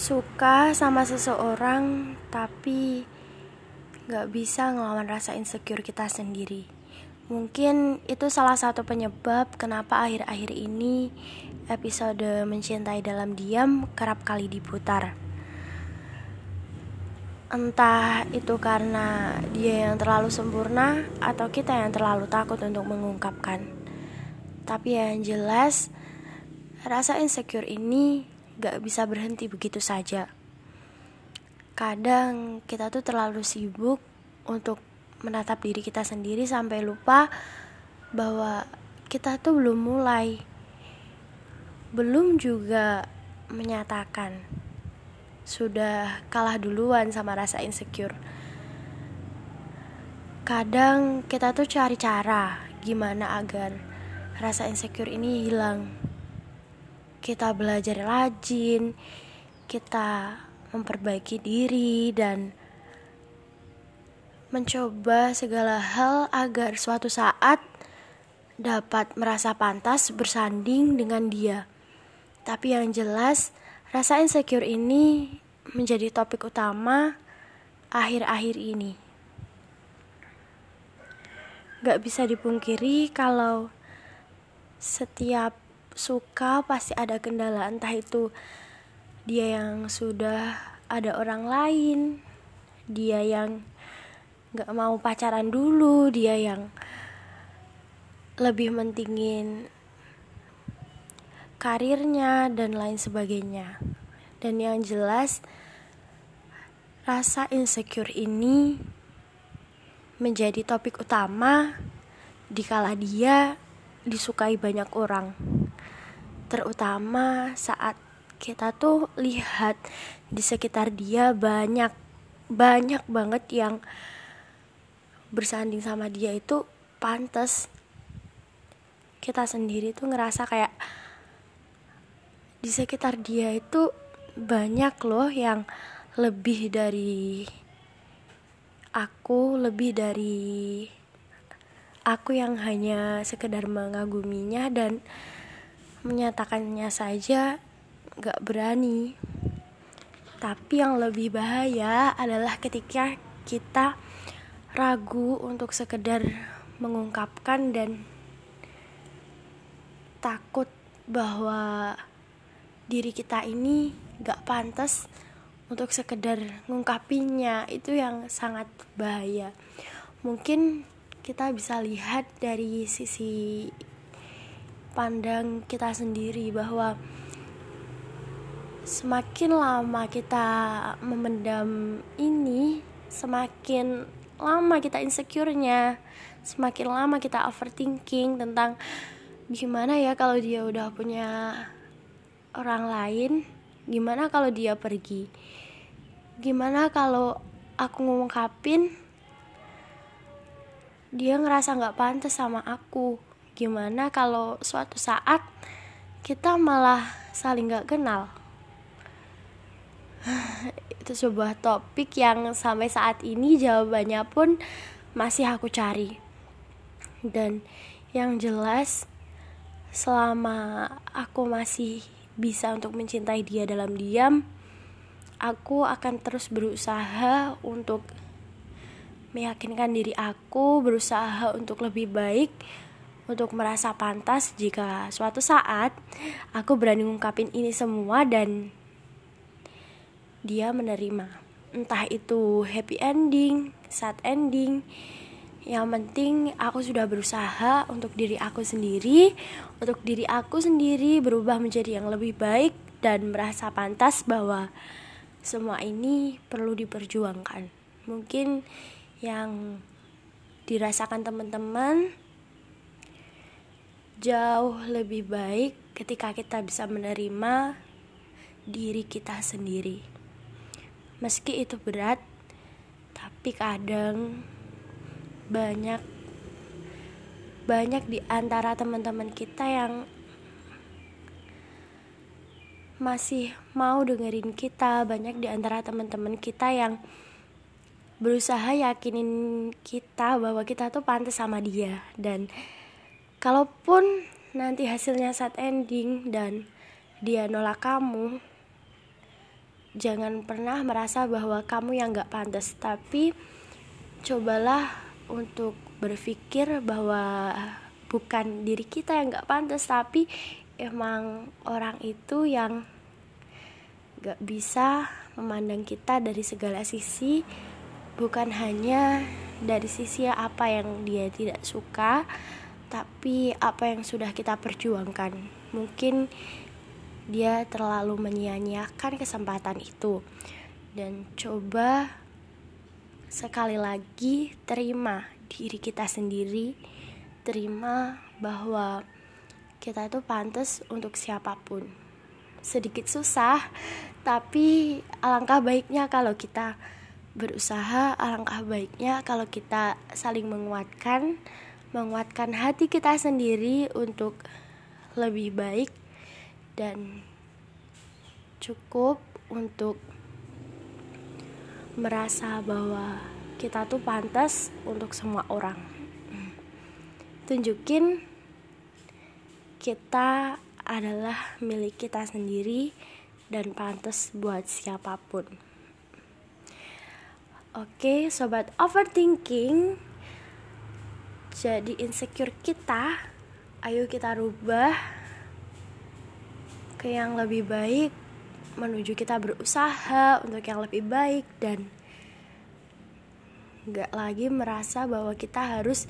suka sama seseorang tapi gak bisa ngelawan rasa insecure kita sendiri. Mungkin itu salah satu penyebab kenapa akhir-akhir ini episode mencintai dalam diam kerap kali diputar. Entah itu karena dia yang terlalu sempurna atau kita yang terlalu takut untuk mengungkapkan. Tapi yang jelas, rasa insecure ini gak bisa berhenti begitu saja. Kadang kita tuh terlalu sibuk untuk menatap diri kita sendiri sampai lupa bahwa kita tuh belum mulai. Belum juga menyatakan sudah kalah duluan sama rasa insecure. Kadang kita tuh cari cara gimana agar rasa insecure ini hilang kita belajar rajin, kita memperbaiki diri dan mencoba segala hal agar suatu saat dapat merasa pantas bersanding dengan dia. Tapi yang jelas, rasa insecure ini menjadi topik utama akhir-akhir ini. Gak bisa dipungkiri kalau setiap suka pasti ada kendala. Entah itu dia yang sudah ada orang lain dia yang gak mau pacaran dulu dia yang lebih mentingin karirnya dan lain sebagainya. Dan yang jelas rasa insecure ini menjadi topik utama dikala dia disukai banyak orang terutama saat kita tuh lihat di sekitar dia banyak banyak banget yang bersanding sama dia itu pantas. Kita sendiri tuh ngerasa kayak di sekitar dia itu banyak loh yang lebih dari aku lebih dari aku yang hanya sekedar mengaguminya dan menyatakannya saja gak berani. Tapi yang lebih bahaya adalah ketika kita ragu untuk sekedar mengungkapkan dan takut bahwa diri kita ini gak pantas untuk sekedar ngungkapinya itu yang sangat bahaya mungkin kita bisa lihat dari sisi pandang kita sendiri bahwa semakin lama kita memendam ini, semakin lama kita insecure-nya, semakin lama kita overthinking tentang gimana ya kalau dia udah punya orang lain, gimana kalau dia pergi, gimana kalau aku ngungkapin dia ngerasa nggak pantas sama aku gimana kalau suatu saat kita malah saling gak kenal? Itu sebuah topik yang sampai saat ini jawabannya pun masih aku cari. Dan yang jelas selama aku masih bisa untuk mencintai dia dalam diam aku akan terus berusaha untuk meyakinkan diri aku berusaha untuk lebih baik untuk merasa pantas jika suatu saat aku berani ngungkapin ini semua dan dia menerima. Entah itu happy ending, sad ending, yang penting aku sudah berusaha untuk diri aku sendiri, untuk diri aku sendiri berubah menjadi yang lebih baik dan merasa pantas bahwa semua ini perlu diperjuangkan. Mungkin yang dirasakan teman-teman jauh lebih baik ketika kita bisa menerima diri kita sendiri. Meski itu berat, tapi kadang banyak banyak di antara teman-teman kita yang masih mau dengerin kita, banyak di antara teman-teman kita yang berusaha yakinin kita bahwa kita tuh pantas sama dia dan kalaupun nanti hasilnya saat ending dan dia nolak kamu jangan pernah merasa bahwa kamu yang gak pantas. Tapi cobalah untuk berpikir bahwa bukan diri kita yang gak pantas tapi emang orang itu yang gak bisa memandang kita dari segala sisi. Bukan hanya dari sisi apa yang dia tidak suka tapi apa yang sudah kita perjuangkan? Mungkin dia terlalu menyia-nyiakan kesempatan itu. Dan coba sekali lagi terima diri kita sendiri. Terima bahwa kita itu pantas untuk siapa pun. Sedikit susah tapi alangkah baiknya kalau kita berusaha alangkah baiknya kalau kita saling menguatkan menguatkan hati kita sendiri untuk lebih baik dan cukup untuk merasa bahwa kita tuh pantas untuk semua orang tunjukin kita adalah milik kita sendiri dan pantas buat siapa pun. Oke, sobat overthinking. Jadi insecure kita, ayo kita rubah ke yang lebih baik menuju kita berusaha untuk yang lebih baik dan gak lagi merasa bahwa kita harus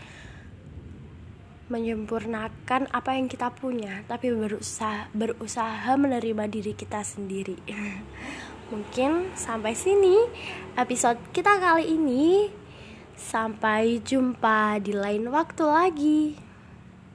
menyempurnakan apa yang kita punya tapi berusaha berusaha menerima diri kita sendiri. Mungkin sampai sini episode kita kali ini sampai jumpa di lain waktu lagi